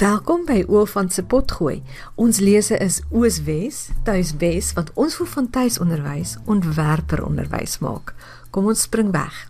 Welkom by Oofant se potgooi. Ons lese is Ooswes, Tuiswes wat ons vir van tuisonderwys ontwerper onderwys maak. Kom ons spring weg.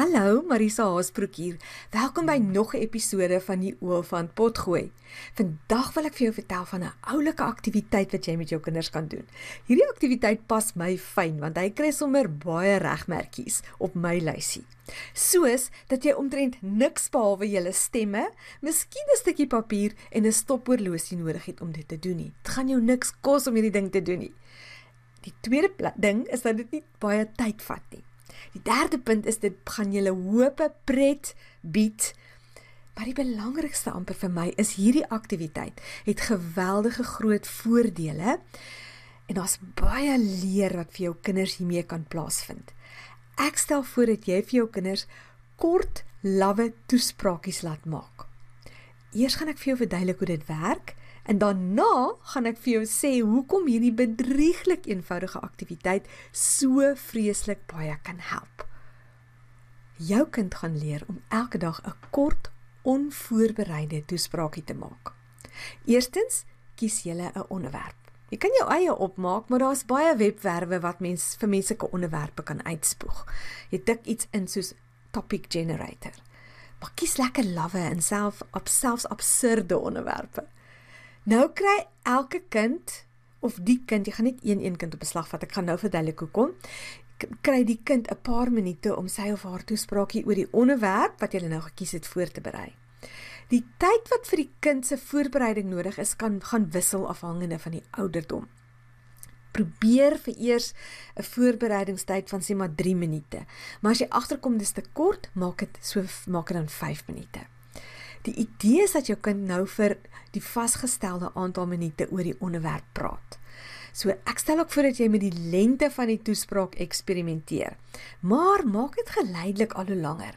Hallo, Marisa Haasbroek hier. Welkom by nog 'n episode van die Oofant potgooi. Vandag wil ek vir jou vertel van 'n oulike aktiwiteit wat jy met jou kinders kan doen. Hierdie aktiwiteit pas my fyn want hy kry sommer baie regmerkies op my lysie. Soos dat jy omtrent niks behalwe jou stemme, miskien 'n stukkie papier en 'n stophorlosie nodig het om dit te doen nie. Dit gaan jou niks kos om hierdie ding te doen nie. Die tweede ding is dat dit nie baie tyd vat nie. Die derde punt is dit gaan julle hoop pret bied. Maar die belangrikste amper vir my is hierdie aktiwiteit het geweldige groot voordele en daar's baie leer wat vir jou kinders hiermee kan plaasvind. Ek stel voor dat jy vir jou kinders kort, lawwe toespraakies laat maak. Eers gaan ek vir jou verduidelik hoe dit werk en daarna gaan ek vir jou sê hoekom hierdie bedrieglik eenvoudige aktiwiteit so vreeslik baie kan help. Jou kind gaan leer om elke dag 'n kort, onvoorbereide toespraakie te maak. Eerstens, kies jy 'n onderwerp. Jy kan jou eie opmaak, maar daar's baie webwerwe wat mens vir menslike onderwerpe kan uitspoeg. Jy tik iets in soos topic generator. Maar kies lekker lawwe en self op selfs absurde onderwerpe. Nou kry elke kind of die kind, jy gaan net een een kind op beslag vat. Ek gaan nou verduidelik hoekom. Kry die kind 'n paar minute om sy of haar toespraakie oor die onderwerp wat jy nou gekies het voor te berei. Die tyd wat vir die kind se voorbereiding nodig is, kan gaan wissel afhangende van die ouderdom. Probeer vir eers 'n voorbereidingstyd van sê maar 3 minute. Maar as jy agterkom dis te kort, maak dit so maak dit dan 5 minute. Die idee is dat jou kind nou vir die vasgestelde aantal minute oor die onderwerp praat. So ek stel ook voor dat jy met die lengte van die toespraak eksperimenteer. Maar maak dit geleidelik al hoe langer.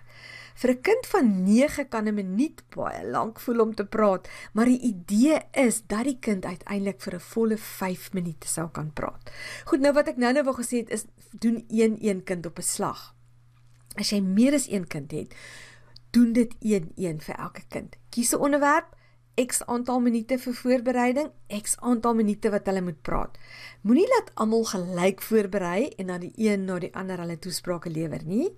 Vir 'n kind van 9 kan 'n minuut baie lank voel om te praat, maar die idee is dat die kind uiteindelik vir 'n volle 5 minute sou kan praat. Goed, nou wat ek nou-nou wou gesê het is doen een een kind op 'n slag. As jy meer as een kind het, doen dit een een vir elke kind. Kies 'n onderwerp X aantal minute vir voorbereiding, X aantal minute wat hulle moet praat. Moenie laat almal gelyk voorberei en dan die een na die ander hulle toesprake lewer nie,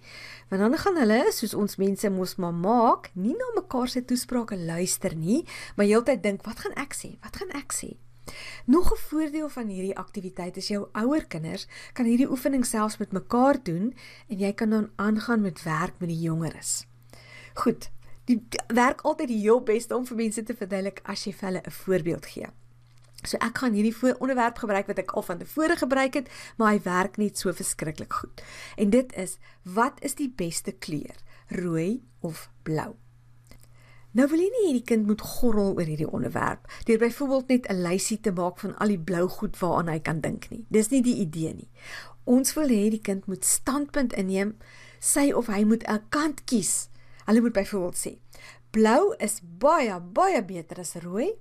want dan gaan hulle, soos ons mense mos maar maak, nie na mekaar se toesprake luister nie, maar heeltyd dink, wat gaan ek sê? Wat gaan ek sê? Nog 'n voordeel van hierdie aktiwiteit is jou ouer kinders kan hierdie oefening selfs met mekaar doen en jy kan dan aangaan met werk met die jongeres. Goed, die werk altyd die heel beste om vir mense te verduidelik as jy vir hulle 'n voorbeeld gee. So ek gaan hierdie voor onderwerp gebruik wat ek al van tevore gebruik het, maar hy werk net so verskriklik goed. En dit is: wat is die beste kleur? Rooi of blou? Nou wil jy nie hierdie kind moet gorrel oor hierdie onderwerp deur byvoorbeeld net 'n lysie te maak van al die blou goed waaraan hy kan dink nie. Dis nie die idee nie. Ons wil hê die kind moet standpunt inneem, sy of hy moet 'n kant kies Hulle moet byvoorbeeld sê: "Blou is baie baie beter as rooi."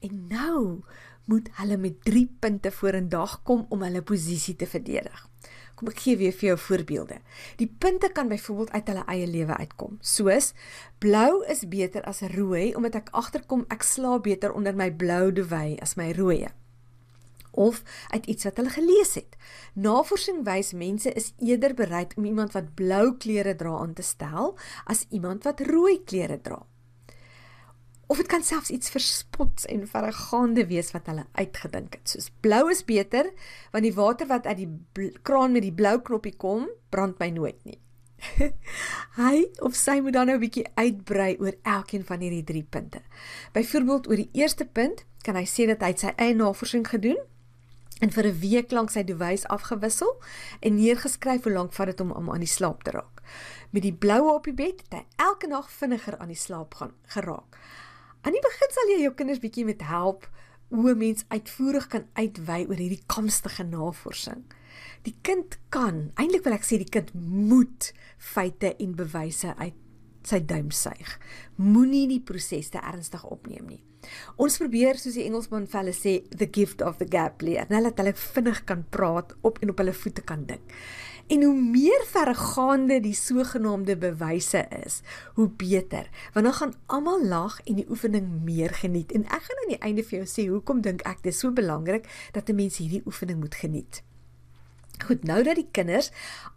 En nou moet hulle met 3 punte vorendag kom om hulle posisie te verdedig. Kom ek gee weer vir jou voorbeelde. Die punte kan byvoorbeeld uit hulle eie lewe uitkom. Soos blou is beter as rooi omdat ek agterkom ek slaap beter onder my blou duvet as my rooi of uit iets wat hulle gelees het. Navorsing wys mense is eerder bereid om iemand wat blou klere dra aan te stel as iemand wat rooi klere dra. Of dit kan selfs iets verspots en verregaande wees wat hulle uitgedink het. Soos blou is beter want die water wat uit die kraan met die blou knoppie kom, brand my nooit nie. Hy of sy moet dan nou 'n bietjie uitbrei oor elkeen van hierdie 3 punte. Byvoorbeeld oor die eerste punt kan hy sê dat hy sy eie navorsing gedoen en vir 'n week lank sy device afgewissel en neergeskryf hoe lank vat dit om om aan die slaap te raak. Met die bloue op die bed het hy elke nag vinniger aan die slaap gaan geraak. Aan die begin sal jy jou kinders bietjie met help hoe mens uitvoerig kan uitwy oor hierdie komstige navorsing. Die kind kan, eintlik wil ek sê die kind moet feite en bewyse uit sy duim suig. Moenie die proses te ernstig opneem nie. Ons probeer soos die Engelsman hulle sê the gift of the gap leer. Nou laat hulle vinnig kan praat op en op hulle voete kan dink. En hoe meer verregaande die sogenaamde bewyse is, hoe beter, want dan gaan almal lag en die oefening meer geniet. En ek gaan aan die einde vir jou sê hoekom dink ek dit is so belangrik dat 'n mens hierdie oefening moet geniet. Goed, nou dat die kinders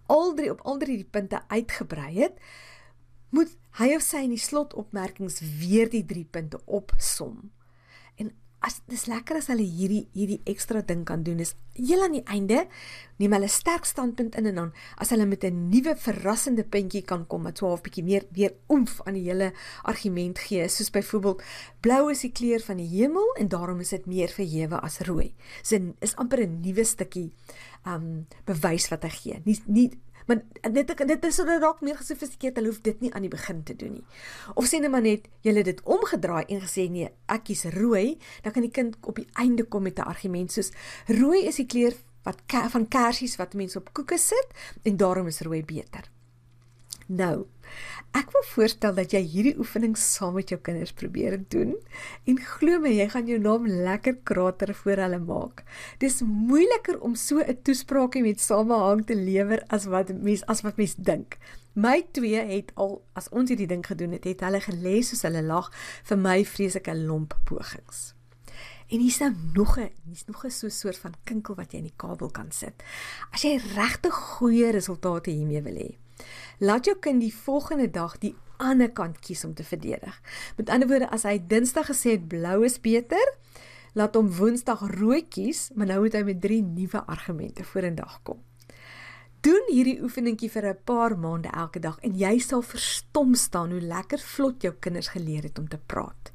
al drie op al drie die punte uitgebrei het, moet hy of sy in die slotopmerkings weer die drie punte opsom. En as dis lekker as hulle hierdie hierdie ekstra ding kan doen is heel aan die einde neem hulle sterk standpunt in en dan as hulle met 'n nuwe verrassende puntjie kan kom wat so half bietjie meer weer oomf aan die hele argument gee soos byvoorbeeld blou is die kleur van die hemel en daarom is dit meer verhewe as rooi. So is amper 'n nuwe stukkie um bewys wat hy gee. Nie nie Maar dit dit is sodat dalk meer gesofistikeerd, hulle hoef dit nie aan die begin te doen nie. Of sê net maar net jy het dit omgedraai en gesê nee, ek kies rooi, dan kan die kind op die einde kom met 'n argument soos rooi is die kleur wat van kersies wat mense op koeke sit en daarom is rooi beter. Nou, ek wil voorstel dat jy hierdie oefening saam met jou kinders probeer doen en glo my, jy gaan jou naam lekker krater voor hulle maak. Dis moeiliker om so 'n toespraakie met samehang te lewer as wat mens as wat mens dink. My twee het al as ons hierdie ding gedoen het, het hulle gelees soos hulle lag vir my vreeslike lomp pogings. En hier's nou nog 'n hier's nog 'n so 'n soort van kinkel wat jy in die kabel kan sit. As jy regtig goeie resultate hiermee wil hê, laat jou kind die volgende dag die ander kant kies om te verdedig. Met ander woorde, as hy Dinsdag gesê het blou is beter, laat hom Woensdag rooi kies, maar nou moet hy met drie nuwe argumente vorendag kom. Doen hierdie oefeningkie vir 'n paar maande elke dag en jy sal verstom staan hoe lekker vlot jou kinders geleer het om te praat.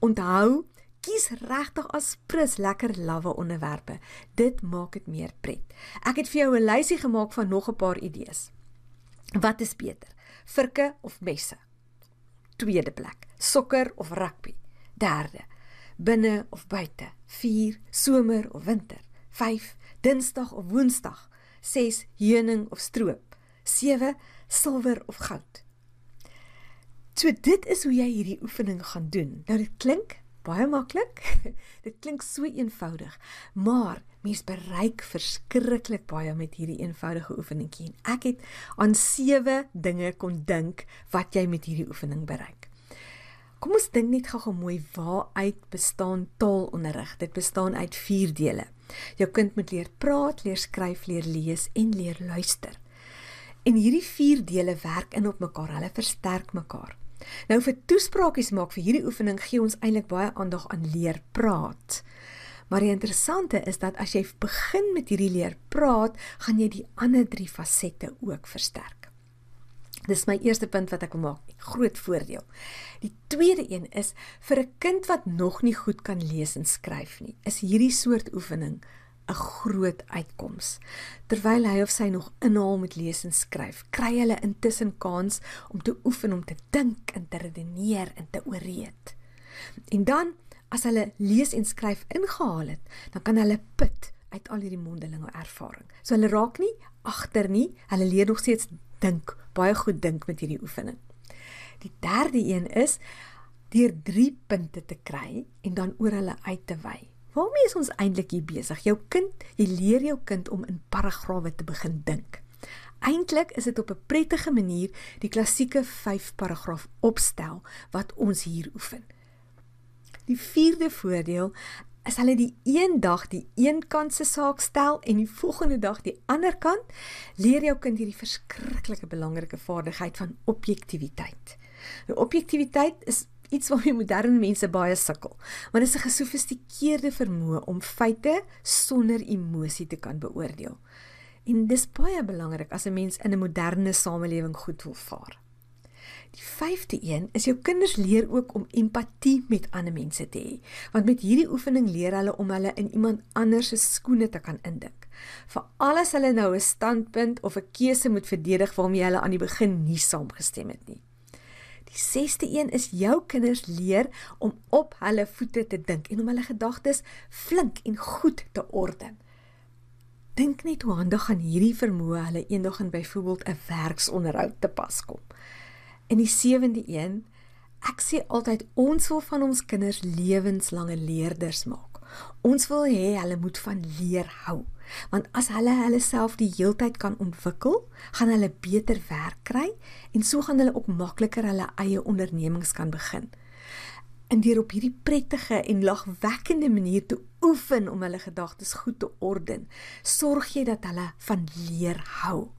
Onthou, kies regtig as prins lekker lawwe onderwerpe. Dit maak dit meer pret. Ek het vir jou 'n lysie gemaak van nog 'n paar idees. Wat is beter? Virke of messe? Tweede plek. Sokker of rugby? Derde. Binne of buite? 4. Somer of winter? 5. Dinsdag of Woensdag? 6. Heuning of stroop? 7. Silwer of goud? So dit is hoe jy hierdie oefening gaan doen. Nou dit klink baie maklik. dit klink so eenvoudig, maar mens bereik verskriklik baie met hierdie eenvoudige oefeningkie. Ek het aan sewe dinge kon dink wat jy met hierdie oefening bereik. Kom ons dink net gou-gou mooi waaruit bestaan taalonderrig. Dit bestaan uit 4 dele. Jou kind moet leer praat, leer skryf, leer lees en leer luister. En hierdie 4 dele werk in op mekaar. Hulle versterk mekaar. Nou vir toespraakies maak vir hierdie oefening gee ons eintlik baie aandag aan leer praat. Maar die interessante is dat as jy begin met hierdie leer praat, gaan jy die ander drie fasette ook versterk. Dis my eerste punt wat ek wil maak, groot voordeel. Die tweede een is vir 'n kind wat nog nie goed kan lees en skryf nie, is hierdie soort oefening 'n groot uitkoms. Terwyl hy of sy nog inhaal met lees en skryf, kry hulle intussen kans om te oefen om te dink en te redeneer en te ooreed. En dan as hulle lees en skryf ingehaal het, dan kan hulle put uit al hierdie mondelinge ervaring. So hulle raak nie agter nie, hulle leer nog steeds dink, baie goed dink met hierdie oefening. Die derde een is deur 3 punte te kry en dan oor hulle uit te wy. Waarmee is ons eintlik hier besig? Jou kind, jy leer jou kind om in paragrawe te begin dink. Eintlik is dit op 'n prettige manier die klassieke 5 paragraaf opstel wat ons hier oefen. Die vierde voordeel is hulle die een dag die een kant se saak stel en die volgende dag die ander kant, leer jou kind hierdie verskriklike belangrike vaardigheid van objektiwiteit. Nou objektiwiteit is iets waarmee moderne mense baie sukkel. Maar dit is 'n gesofistikeerde vermoë om feite sonder emosie te kan beoordeel. En dis baie belangrik as 'n mens in 'n moderne samelewing goed wil vaar. Die vyfde een is jou kinders leer ook om empatie met ander mense te hê. Want met hierdie oefening leer hulle om hulle in iemand anders se skoene te kan indink. Vir alles hulle nou 'n standpunt of 'n keuse moet verdedig waarmee hulle aan die begin nie saamgestem het nie. Die sesde een is jou kinders leer om op hulle voete te dink en om hulle gedagtes flink en goed te orden. Dink net hoe handig gaan hierdie vermoë hulle eendag in byvoorbeeld 'n werksonderhoud te pas kom. En die sewende een, ek sê altyd ons wil van ons kinders lewenslange leerders maak. Ons wil hê hulle moet van leer hou. Want as hulle hulle self die heeltyd kan ontwikkel, gaan hulle beter werk kry en so gaan hulle ook makliker hulle eie ondernemings kan begin. En deur op hierdie prettige en lagwekkende manier te oefen om hulle gedagtes goed te orden, sorg jy dat hulle van leer hou.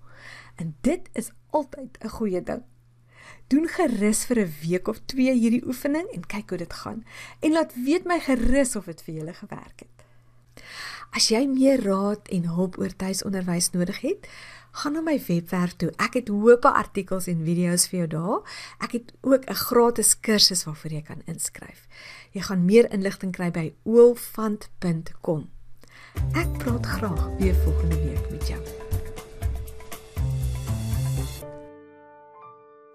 En dit is altyd 'n goeie ding. Doen gerus vir 'n week of 2 hierdie oefening en kyk hoe dit gaan. En laat weet my gerus of dit vir julle gewerk het. As jy meer raad en hulp oor tuisonderwys nodig het, gaan na my webwerf toe. Ek het hoope artikels en video's vir jou daar. Ek het ook 'n gratis kursus waarvoor jy kan inskryf. Jy gaan meer inligting kry by oolfant.com. Ek praat graag weer volgende week met jou.